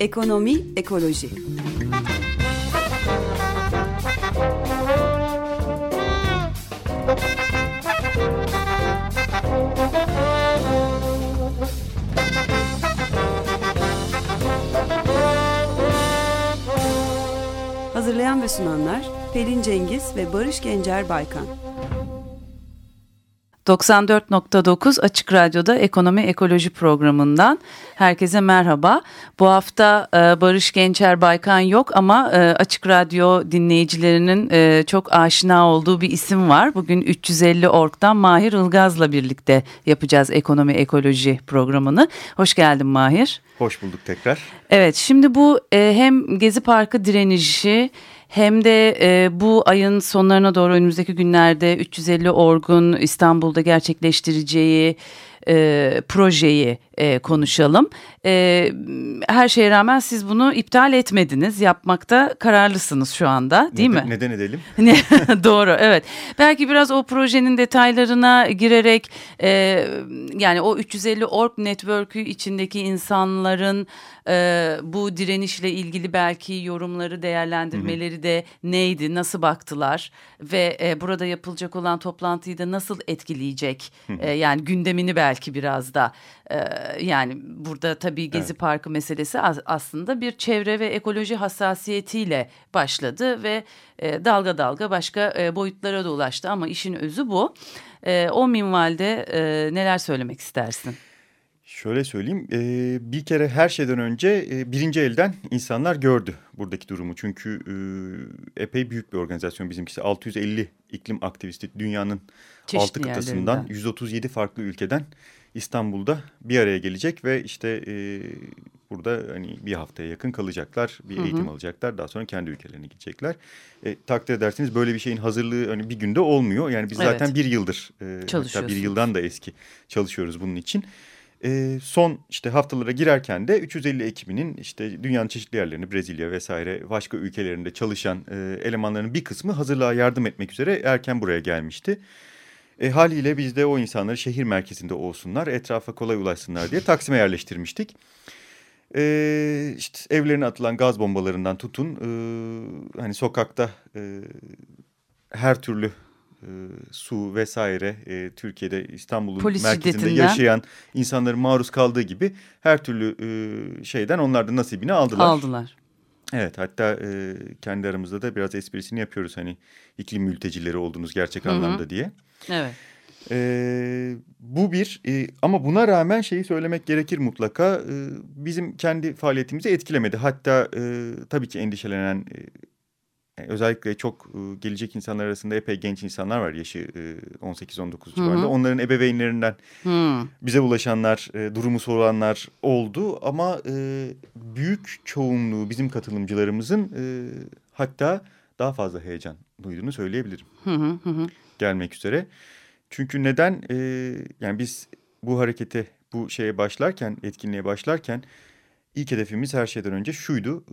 Ekonomi, ekoloji. Hazırlayan ve sunanlar Pelin Cengiz ve Barış Gencer Baykan. 94.9 Açık Radyo'da Ekonomi Ekoloji programından herkese merhaba. Bu hafta e, Barış Gençer Baykan yok ama e, Açık Radyo dinleyicilerinin e, çok aşina olduğu bir isim var. Bugün 350 Ork'tan Mahir Ilgaz'la birlikte yapacağız Ekonomi Ekoloji programını. Hoş geldin Mahir. Hoş bulduk tekrar. Evet şimdi bu e, hem Gezi Parkı direnişi hem de e, bu ayın sonlarına doğru önümüzdeki günlerde 350 Orgun İstanbul'da gerçekleştireceği e, projeyi e, konuşalım. E, her şeye rağmen siz bunu iptal etmediniz. Yapmakta kararlısınız şu anda değil neden, mi? Neden edelim? Doğru evet. Belki biraz o projenin detaylarına girerek e, yani o 350 Org Network'ü içindeki insanların e, bu direnişle ilgili belki yorumları değerlendirmeleri Hı -hı. de neydi? Nasıl baktılar? Ve e, burada yapılacak olan toplantıyı da nasıl etkileyecek? E, yani gündemini belki biraz da e, yani burada tabii Gezi evet. Parkı meselesi aslında bir çevre ve ekoloji hassasiyetiyle başladı ve e, dalga dalga başka e, boyutlara da ulaştı ama işin özü bu. E, o minvalde e, neler söylemek istersin? Şöyle söyleyeyim, e, bir kere her şeyden önce e, birinci elden insanlar gördü buradaki durumu. Çünkü e, epey büyük bir organizasyon bizimkisi. 650 iklim aktivisti dünyanın Çeşitli altı kıtasından 137 farklı ülkeden İstanbul'da bir araya gelecek ve işte e, burada hani bir haftaya yakın kalacaklar, bir hı hı. eğitim alacaklar. Daha sonra kendi ülkelerine gidecekler. E, takdir edersiniz böyle bir şeyin hazırlığı hani bir günde olmuyor. Yani biz evet. zaten bir yıldır, e, hatta bir yıldan da eski çalışıyoruz bunun için. E, son işte haftalara girerken de 350 ekibinin işte dünyanın çeşitli yerlerini Brezilya vesaire başka ülkelerinde çalışan e, elemanların bir kısmı hazırlığa yardım etmek üzere erken buraya gelmişti. E, haliyle biz de o insanları şehir merkezinde olsunlar, etrafa kolay ulaşsınlar diye Taksim'e yerleştirmiştik. E, işte evlerine atılan gaz bombalarından tutun, e, hani sokakta e, her türlü e, su vesaire e, Türkiye'de İstanbul'un merkezinde şiddetinden. yaşayan insanların maruz kaldığı gibi her türlü e, şeyden onlar da nasibini aldılar. Aldılar. Evet hatta e, kendi aramızda da biraz esprisini yapıyoruz hani iklim mültecileri oldunuz gerçek Hı -hı. anlamda diye. Evet. E, bu bir e, ama buna rağmen şeyi söylemek gerekir mutlaka e, bizim kendi faaliyetimizi etkilemedi. Hatta e, tabii ki endişelenen e, özellikle çok e, gelecek insanlar arasında epey genç insanlar var yaşı e, 18-19 civarında. Onların ebeveynlerinden Hı. bize ulaşanlar, durumu soranlar oldu ama büyük çoğunluğu bizim katılımcılarımızın hatta daha fazla heyecan duyduğunu söyleyebilirim. Hı hı hı. Gelmek üzere. Çünkü neden? Yani biz bu harekete, bu şeye başlarken, etkinliğe başlarken ilk hedefimiz her şeyden önce şuydu.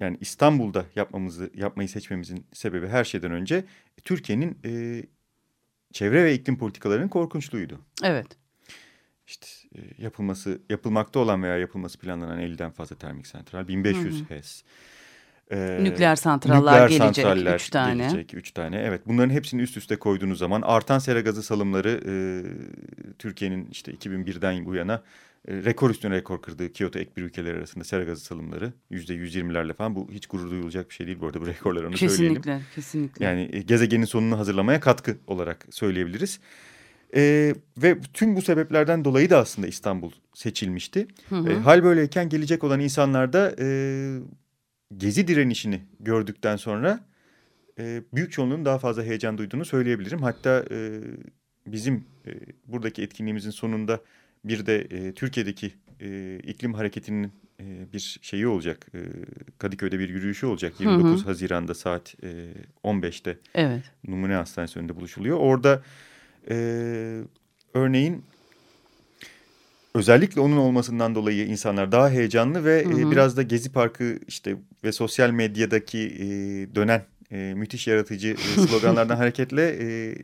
E, yani İstanbul'da yapmamızı, yapmayı seçmemizin sebebi her şeyden önce Türkiye'nin e, çevre ve iklim politikalarının korkunçluğuydu. Evet. İşte e, yapılması, yapılmakta olan veya yapılması planlanan 50'den fazla termik santral, 1500 hı hı. HES. Ee, nükleer santrallar nükleer gelecek santraller üç tane. Gelecek üç tane. Evet bunların hepsini üst üste koyduğunuz zaman artan sera gazı salımları e, Türkiye'nin işte 2001'den bu yana e, rekor üstüne rekor kırdığı Kyoto ek bir ülkeler arasında sera gazı salımları yüzde yüz yirmilerle falan bu hiç gurur duyulacak bir şey değil bu arada bu rekorlar onu kesinlikle, söyleyelim. Kesinlikle kesinlikle. Yani e, gezegenin sonunu hazırlamaya katkı olarak söyleyebiliriz. E, ve tüm bu sebeplerden dolayı da aslında İstanbul seçilmişti. Hı hı. E, hal böyleyken gelecek olan insanlar da e, gezi direnişini gördükten sonra e, büyük çoğunluğun daha fazla heyecan duyduğunu söyleyebilirim. Hatta e, bizim e, buradaki etkinliğimizin sonunda bir de e, Türkiye'deki e, iklim hareketinin e, bir şeyi olacak. E, Kadıköy'de bir yürüyüşü olacak. 29 hı hı. Haziran'da saat e, 15'te evet. Numune Hastanesi önünde buluşuluyor. Orada e, örneğin özellikle onun olmasından dolayı insanlar daha heyecanlı ve hı hı. E, biraz da Gezi Parkı işte ve sosyal medyadaki e, dönen e, müthiş yaratıcı e, sloganlardan hareketle e,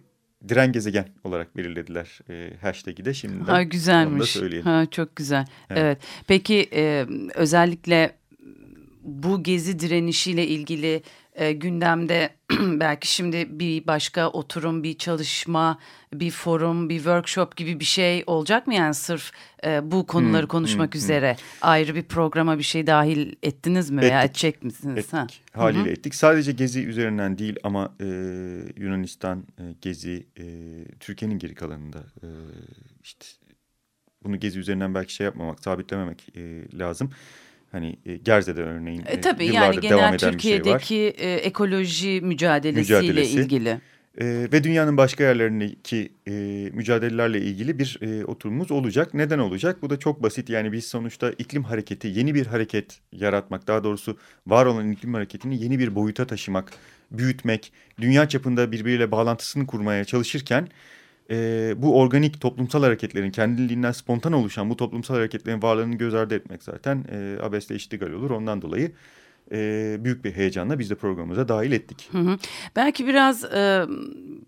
diren gezegen olarak belirlediler e, hashtag'i de şimdiden. Ha, güzelmiş. Ha, çok güzel. Evet. evet. Peki e, özellikle bu gezi direnişiyle ilgili e, gündemde belki şimdi bir başka oturum, bir çalışma, bir forum, bir workshop gibi bir şey olacak mı yani sırf e, bu konuları hmm, konuşmak hmm, üzere hmm. ayrı bir programa bir şey dahil ettiniz mi veya edecek misiniz? Ettik. Ha? Haliyle Hı -hı. ettik. Sadece Gezi üzerinden değil ama e, Yunanistan, e, Gezi, e, Türkiye'nin geri kalanında e, işte bunu Gezi üzerinden belki şey yapmamak, sabitlememek e, lazım. Hani e, Gerze'de örneğin e, tabii yani genel Türkiye'deki şey e, ekoloji mücadelesiyle Mücadelesi. ilgili. E, ve dünyanın başka yerlerindeki e, mücadelelerle ilgili bir e, oturumumuz olacak. Neden olacak? Bu da çok basit. Yani biz sonuçta iklim hareketi, yeni bir hareket yaratmak, daha doğrusu var olan iklim hareketini yeni bir boyuta taşımak, büyütmek, dünya çapında birbiriyle bağlantısını kurmaya çalışırken e, bu organik toplumsal hareketlerin kendiliğinden spontan oluşan bu toplumsal hareketlerin varlığını göz ardı etmek zaten e, abesle iştigal olur. Ondan dolayı e, büyük bir heyecanla biz de programımıza dahil ettik. Hı hı. Belki biraz e,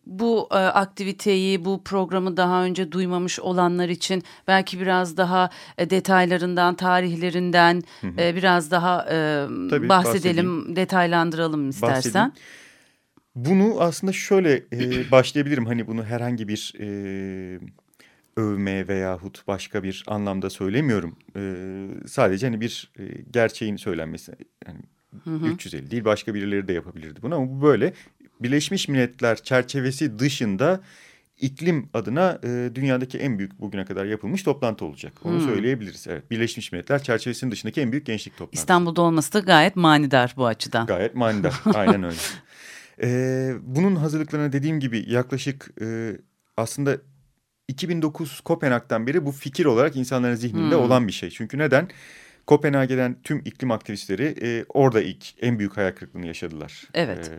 bu e, aktiviteyi, bu programı daha önce duymamış olanlar için belki biraz daha e, detaylarından, tarihlerinden hı hı. E, biraz daha e, Tabii, bahsedelim, bahsedeyim. detaylandıralım istersen. Bahsedeyim. Bunu aslında şöyle e, başlayabilirim. Hani bunu herhangi bir e, övme veyahut başka bir anlamda söylemiyorum. E, sadece hani bir e, gerçeğin söylenmesi. Yani hı hı. 350 değil başka birileri de yapabilirdi bunu ama bu böyle. Birleşmiş Milletler çerçevesi dışında iklim adına e, dünyadaki en büyük bugüne kadar yapılmış toplantı olacak. Onu hmm. söyleyebiliriz. Evet, Birleşmiş Milletler çerçevesinin dışındaki en büyük gençlik toplantısı. İstanbul'da olması da gayet manidar bu açıdan. Gayet manidar. Aynen öyle. E, bunun hazırlıklarına dediğim gibi yaklaşık e, aslında 2009 Kopenhag'dan beri bu fikir olarak insanların zihninde hmm. olan bir şey. Çünkü neden? Kopenhag'den tüm iklim aktivistleri e, orada ilk en büyük hayal kırıklığını yaşadılar. Evet. E,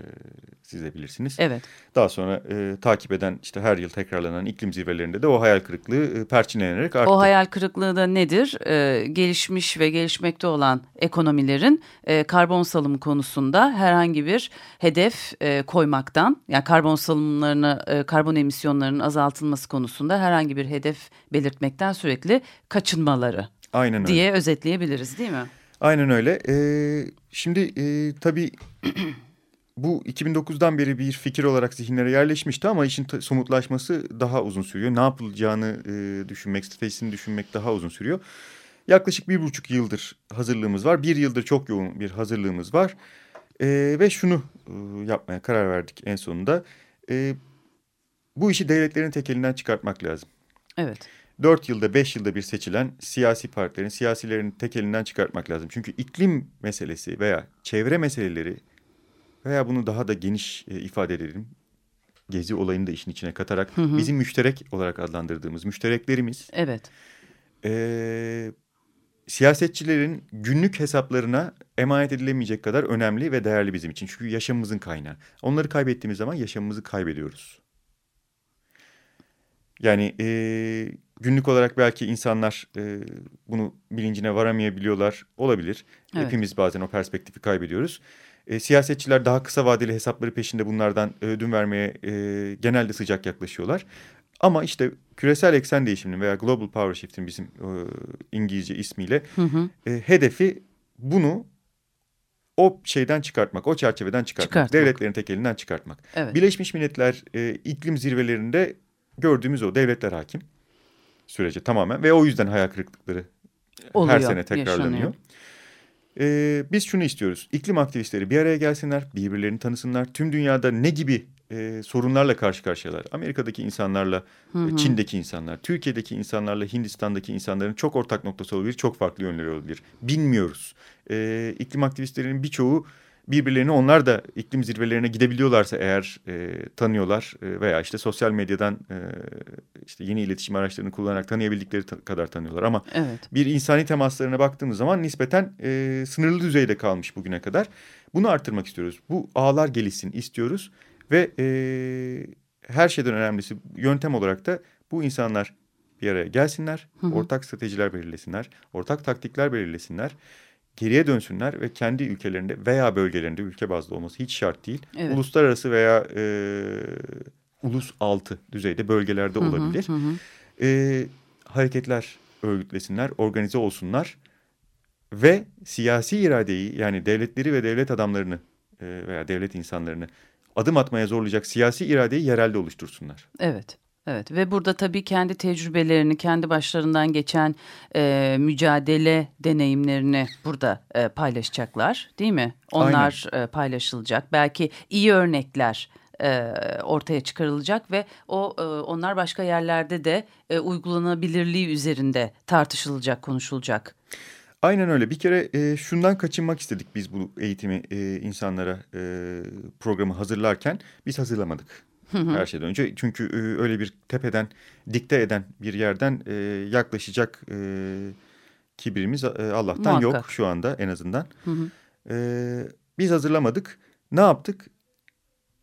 siz de bilirsiniz. Evet. Daha sonra e, takip eden işte her yıl tekrarlanan iklim zirvelerinde de o hayal kırıklığı e, perçinlenerek arttı. O hayal kırıklığı da nedir? E, gelişmiş ve gelişmekte olan ekonomilerin e, karbon salımı konusunda herhangi bir hedef e, koymaktan yani karbon salımlarını, e, karbon emisyonlarının azaltılması konusunda herhangi bir hedef belirtmekten sürekli kaçınmaları. Aynen öyle. Diye özetleyebiliriz değil mi? Aynen öyle. Ee, şimdi e, tabii bu 2009'dan beri bir fikir olarak zihinlere yerleşmişti ama işin somutlaşması daha uzun sürüyor. Ne yapılacağını e, düşünmek, stratejisini düşünmek daha uzun sürüyor. Yaklaşık bir buçuk yıldır hazırlığımız var. Bir yıldır çok yoğun bir hazırlığımız var. E, ve şunu e, yapmaya karar verdik en sonunda. E, bu işi devletlerin tekelinden çıkartmak lazım. Evet. Dört yılda beş yılda bir seçilen siyasi partilerin, siyasilerin tekelinden çıkartmak lazım. Çünkü iklim meselesi veya çevre meseleleri veya bunu daha da geniş e, ifade edelim. Gezi olayını da işin içine katarak hı hı. bizim müşterek olarak adlandırdığımız müştereklerimiz. Evet. E, siyasetçilerin günlük hesaplarına emanet edilemeyecek kadar önemli ve değerli bizim için. Çünkü yaşamımızın kaynağı. Onları kaybettiğimiz zaman yaşamımızı kaybediyoruz. Yani e, günlük olarak belki insanlar e, bunu bilincine varamayabiliyorlar olabilir. Evet. Hepimiz bazen o perspektifi kaybediyoruz. E, siyasetçiler daha kısa vadeli hesapları peşinde bunlardan ödün vermeye e, genelde sıcak yaklaşıyorlar. Ama işte küresel eksen değişiminin veya Global Power Shift'in bizim e, İngilizce ismiyle hı hı. E, hedefi bunu o şeyden çıkartmak, o çerçeveden çıkartmak, çıkartmak. devletlerin tek elinden çıkartmak. Evet. Birleşmiş Milletler e, iklim zirvelerinde gördüğümüz o devletler hakim sürece tamamen ve o yüzden hayal kırıklıkları Oluyor, her sene tekrarlanıyor. Yaşanıyor. Ee, biz şunu istiyoruz. İklim aktivistleri bir araya gelsinler, birbirlerini tanısınlar. Tüm dünyada ne gibi e, sorunlarla karşı karşıyalar? Amerika'daki insanlarla, hı hı. Çin'deki insanlar, Türkiye'deki insanlarla, Hindistan'daki insanların çok ortak noktası olabilir, çok farklı yönleri olabilir. Bilmiyoruz. Ee, iklim aktivistlerinin birçoğu birbirlerini onlar da iklim zirvelerine gidebiliyorlarsa eğer e, tanıyorlar e, veya işte sosyal medyadan e, işte yeni iletişim araçlarını kullanarak tanıyabildikleri ta kadar tanıyorlar ama evet. bir insani temaslarına baktığımız zaman nispeten e, sınırlı düzeyde kalmış bugüne kadar. Bunu arttırmak istiyoruz. Bu ağlar gelişsin istiyoruz ve e, her şeyden önemlisi yöntem olarak da bu insanlar bir araya gelsinler, hı hı. ortak stratejiler belirlesinler, ortak taktikler belirlesinler geriye dönsünler ve kendi ülkelerinde veya bölgelerinde ülke bazlı olması hiç şart değil. Evet. Uluslararası veya e, ulus altı düzeyde bölgelerde Hı hı, olabilir. hı hı. E, hareketler örgütlesinler, organize olsunlar ve siyasi iradeyi yani devletleri ve devlet adamlarını e, veya devlet insanlarını adım atmaya zorlayacak siyasi iradeyi yerelde oluştursunlar. Evet. Evet ve burada tabii kendi tecrübelerini, kendi başlarından geçen e, mücadele deneyimlerini burada e, paylaşacaklar değil mi? Onlar e, paylaşılacak. Belki iyi örnekler e, ortaya çıkarılacak ve o e, onlar başka yerlerde de e, uygulanabilirliği üzerinde tartışılacak, konuşulacak. Aynen öyle. Bir kere e, şundan kaçınmak istedik biz bu eğitimi e, insanlara e, programı hazırlarken. Biz hazırlamadık her şeyden önce. Çünkü e, öyle bir tepeden dikte eden bir yerden e, yaklaşacak e, kibirimiz e, Allah'tan Muhakkak. yok şu anda en azından. Hı hı. E, biz hazırlamadık. Ne yaptık?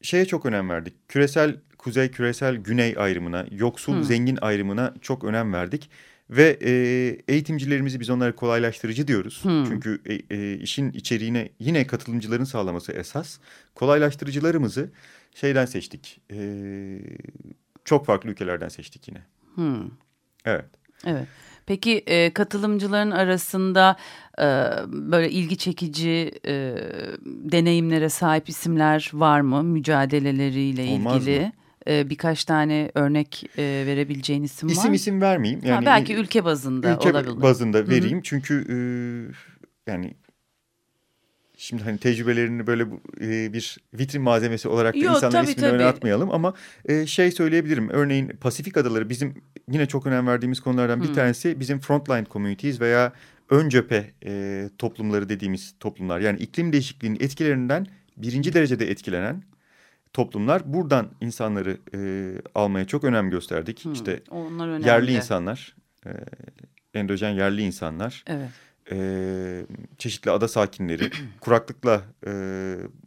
Şeye çok önem verdik. Küresel kuzey, küresel güney ayrımına, yoksul, Hı. zengin ayrımına çok önem verdik. Ve e, eğitimcilerimizi biz onlara kolaylaştırıcı diyoruz. Hmm. Çünkü e, e, işin içeriğine yine katılımcıların sağlaması esas. Kolaylaştırıcılarımızı şeyden seçtik. E, çok farklı ülkelerden seçtik yine. Hı. Evet. Evet. Peki e, katılımcıların arasında e, böyle ilgi çekici e, deneyimlere sahip isimler var mı mücadeleleriyle Olmaz ilgili? mı? E, birkaç tane örnek e, verebileceğin isim var İsim mı? isim vermeyeyim. Ha, Yani belki ülke bazında ülke olabilir. bazında vereyim. Çünkü e, yani şimdi hani tecrübelerini böyle e, bir vitrin malzemesi olarak da Yo, insanların tabii, ismini öne atmayalım ama e, şey söyleyebilirim. Örneğin Pasifik Adaları bizim yine çok önem verdiğimiz konulardan bir Hı. tanesi bizim frontline communities veya ön cephe e, toplumları dediğimiz toplumlar. Yani iklim değişikliğinin etkilerinden birinci derecede etkilenen toplumlar. Buradan insanları e, almaya çok önem gösterdik. Hı, İşte yerli insanlar, e, endojen yerli insanlar, Evet. E, çeşitli ada sakinleri, kuraklıkla e,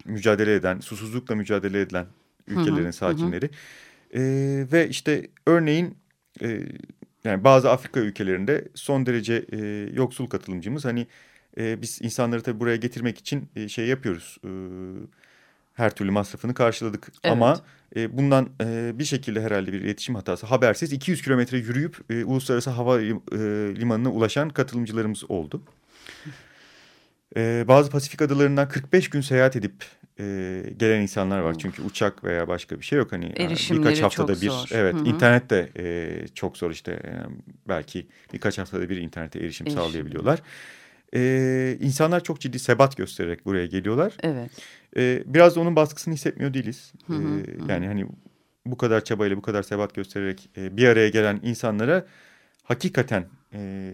mücadele eden, susuzlukla mücadele eden ülkelerin hı hı. sakinleri. E, ve işte örneğin e, yani bazı Afrika ülkelerinde son derece e, yoksul katılımcımız. Hani e, biz insanları tabii buraya getirmek için e, şey yapıyoruz. E, her türlü masrafını karşıladık. Evet. Ama e, bundan e, bir şekilde herhalde bir iletişim hatası habersiz 200 kilometre yürüyüp e, uluslararası hava e, limanına ulaşan katılımcılarımız oldu. E, bazı Pasifik adalarından 45 gün seyahat edip e, gelen insanlar var. Çünkü uçak veya başka bir şey yok. Hani e, Erişimleri birkaç haftada çok bir zor. evet Hı hı. internet de e, çok zor işte e, belki birkaç haftada bir internete erişim, Erişim. sağlayabiliyorlar. E, insanlar çok ciddi sebat göstererek buraya geliyorlar. Evet. Ee, biraz da onun baskısını hissetmiyor değiliz. Hı hı, Ee, hı. yani hani bu kadar çabayla bu kadar sebat göstererek e, bir araya gelen insanlara hakikaten e,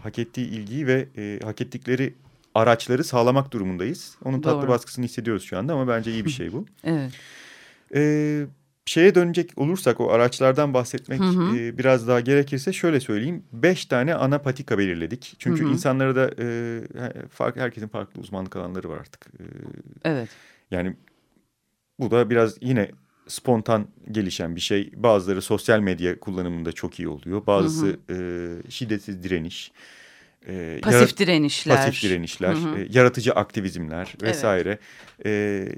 hak ettiği ilgiyi ve e, hak ettikleri araçları sağlamak durumundayız. Onun tatlı Doğru. baskısını hissediyoruz şu anda ama bence iyi bir şey bu. Evet. Ee, şeye dönecek olursak o araçlardan bahsetmek Hı hı. e, biraz daha gerekirse şöyle söyleyeyim. Beş tane ana patika belirledik. Çünkü Hı hı. insanlara da e, fark, herkesin farklı uzmanlık alanları var artık. E, Evet. yani bu da biraz yine spontan gelişen bir şey. Bazıları sosyal medya kullanımında çok iyi oluyor. Bazısı e, şiddetsiz direniş. E, Pasif direnişler. pasif direnişler, Hı hı. e, yaratıcı aktivizmler Evet. vesaire. E,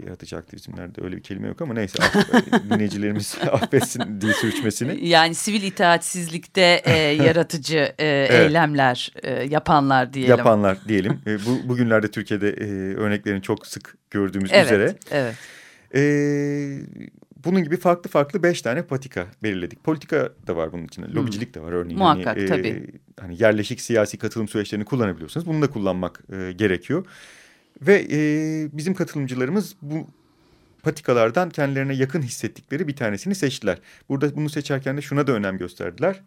yaratıcı aktivizmlerde öyle bir kelime yok ama neyse dinleyicilerimiz affetsin dil sürçmesini. Yani sivil itaatsizlikte e, yaratıcı e, eylemler e, yapanlar diyelim. Yapanlar diyelim. E, bu bugünlerde Türkiye'de e, örneklerini çok sık gördüğümüz evet, üzere. Evet. Ee, bunun gibi farklı farklı beş tane patika belirledik. Politika da var bunun içinde. Lobicilik de var örneğin. Hmm. Muhakkak, hani, e, tabii. Hani yerleşik siyasi katılım süreçlerini kullanabiliyorsanız bunu da kullanmak e, gerekiyor. Ve e, bizim katılımcılarımız bu patikalardan kendilerine yakın hissettikleri bir tanesini seçtiler. Burada bunu seçerken de şuna da önem gösterdiler.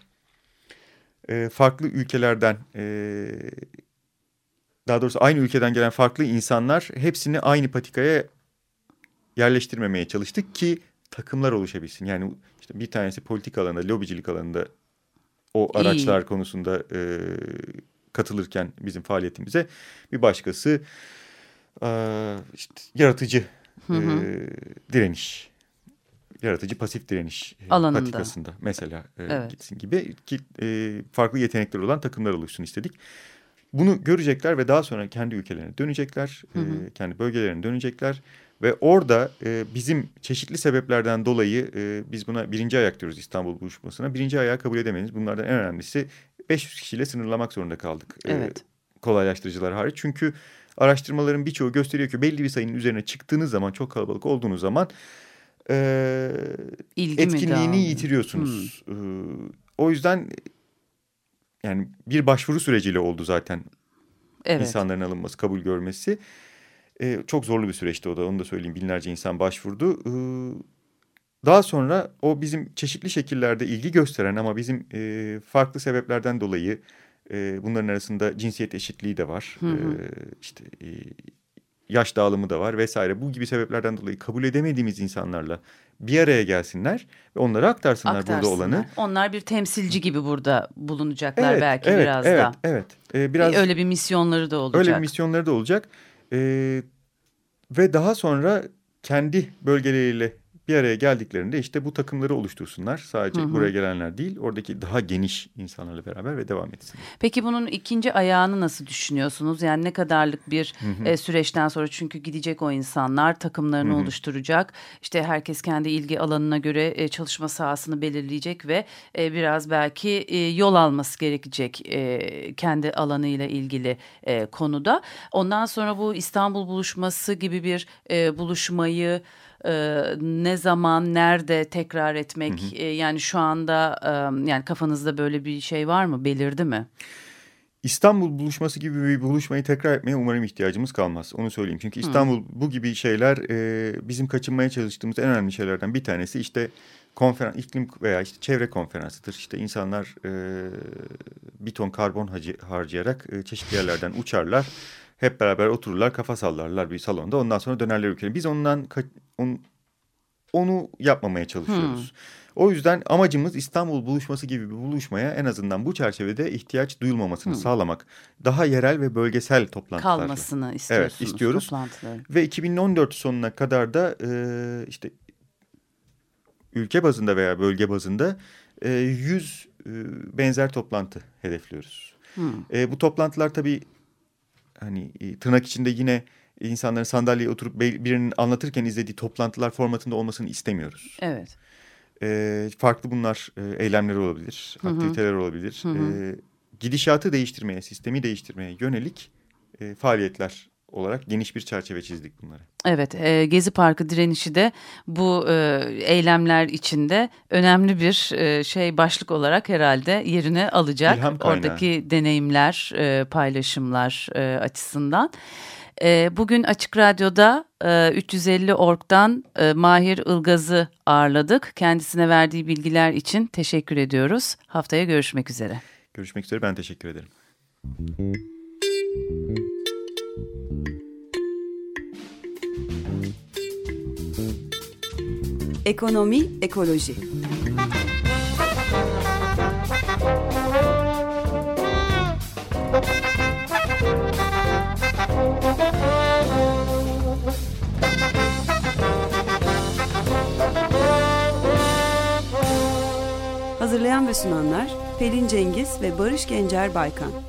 E, farklı ülkelerden e, daha doğrusu aynı ülkeden gelen farklı insanlar hepsini aynı patikaya yerleştirmemeye çalıştık ki takımlar oluşabilsin. Yani işte bir tanesi politik alanda, lobicilik alanında o İyi. araçlar konusunda e, katılırken bizim faaliyetimize bir başkası e, işte yaratıcı Hı hı. e, direniş, yaratıcı pasif direniş Alanında. patikasında mesela e, Evet. gitsin gibi ki e, farklı yetenekleri olan takımlar oluşsun istedik. Bunu görecekler ve daha sonra kendi ülkelerine dönecekler, hı hı. E, kendi bölgelerine dönecekler. Ve orada e, bizim çeşitli sebeplerden dolayı e, biz buna birinci ayak diyoruz İstanbul buluşmasına. Birinci ayağı kabul edemeyiz. Bunlardan en önemlisi 500 kişiyle sınırlamak zorunda kaldık. E, evet. E, kolaylaştırıcılar hariç. Çünkü araştırmaların birçoğu gösteriyor ki belli bir sayının üzerine çıktığınız zaman çok kalabalık olduğunuz zaman e, etkinliğini yitiriyorsunuz. Hmm. E, o yüzden yani bir başvuru süreciyle oldu zaten evet. insanların alınması, kabul görmesi. E, çok zorlu bir süreçti o da onu da söyleyeyim. Binlerce insan başvurdu. E, daha sonra o bizim çeşitli şekillerde ilgi gösteren ama bizim e, farklı sebeplerden dolayı e, bunların arasında cinsiyet eşitliği de var. Hı hı. E, işte e, yaş dağılımı da var vesaire. Bu gibi sebeplerden dolayı kabul edemediğimiz insanlarla bir araya gelsinler ve onlara aktarsınlar, aktarsınlar. burada olanı. Onlar bir temsilci gibi burada bulunacaklar evet, belki evet, biraz evet, da. Evet, evet. Biraz öyle bir misyonları da olacak. Öyle bir misyonları da olacak. Ee, ve daha sonra kendi bölgeleriyle bir araya geldiklerinde işte bu takımları oluştursunlar. Sadece hı hı. buraya gelenler değil, oradaki daha geniş insanlarla beraber ve devam etsin. Peki bunun ikinci ayağını nasıl düşünüyorsunuz? Yani ne kadarlık bir hı hı. E, süreçten sonra çünkü gidecek o insanlar takımlarını hı hı. oluşturacak. İşte herkes kendi ilgi alanına göre e, çalışma sahasını belirleyecek ve e, biraz belki e, yol alması gerekecek e, kendi alanıyla ilgili e, konuda. Ondan sonra bu İstanbul buluşması gibi bir e, buluşmayı e, ne zaman nerede tekrar etmek hı hı. E, yani şu anda e, yani kafanızda böyle bir şey var mı belirdi mi? İstanbul buluşması gibi bir buluşmayı tekrar etmeye umarım ihtiyacımız kalmaz. Onu söyleyeyim. Çünkü İstanbul Hı. bu gibi şeyler e, bizim kaçınmaya çalıştığımız en önemli şeylerden bir tanesi işte konferans, iklim veya işte çevre konferansıdır. İşte insanlar e, bir ton karbon harcayarak e, çeşitli yerlerden uçarlar. Hep beraber otururlar, kafa sallarlar bir salonda. Ondan sonra dönerler ülkeye. Biz ondan on, onu yapmamaya çalışıyoruz. Hmm. O yüzden amacımız İstanbul buluşması gibi bir buluşmaya en azından bu çerçevede ihtiyaç duyulmamasını hmm. sağlamak. Daha yerel ve bölgesel toplantılar. Kalmasını istiyorsunuz. Evet istiyoruz. Ve 2014 sonuna kadar da e, işte ülke bazında veya bölge bazında e, 100 e, benzer toplantı hedefliyoruz. Hmm. E, bu toplantılar tabii hani e, tırnak içinde yine insanların sandalyeye oturup birinin anlatırken izlediği toplantılar formatında olmasını istemiyoruz. Evet. E, farklı bunlar e, eylemler olabilir, Hı -hı. aktiviteler olabilir. Hı -hı. E, gidişatı değiştirmeye, sistemi değiştirmeye yönelik e, faaliyetler olarak geniş bir çerçeve çizdik bunları. Evet, e, Gezi Parkı direnişi de bu e, eylemler içinde önemli bir e, şey başlık olarak herhalde yerine alacak. Oradaki deneyimler, e, paylaşımlar e, açısından. E, bugün Açık Radyo'da e, 350 Ork'tan e, Mahir Ilgaz'ı ağırladık. Kendisine verdiği bilgiler için teşekkür ediyoruz. Haftaya görüşmek üzere. Görüşmek üzere ben teşekkür ederim. Ekonomi, ekoloji. Hazırlayan ve sunanlar Pelin Cengiz ve Barış Gencer Baykan.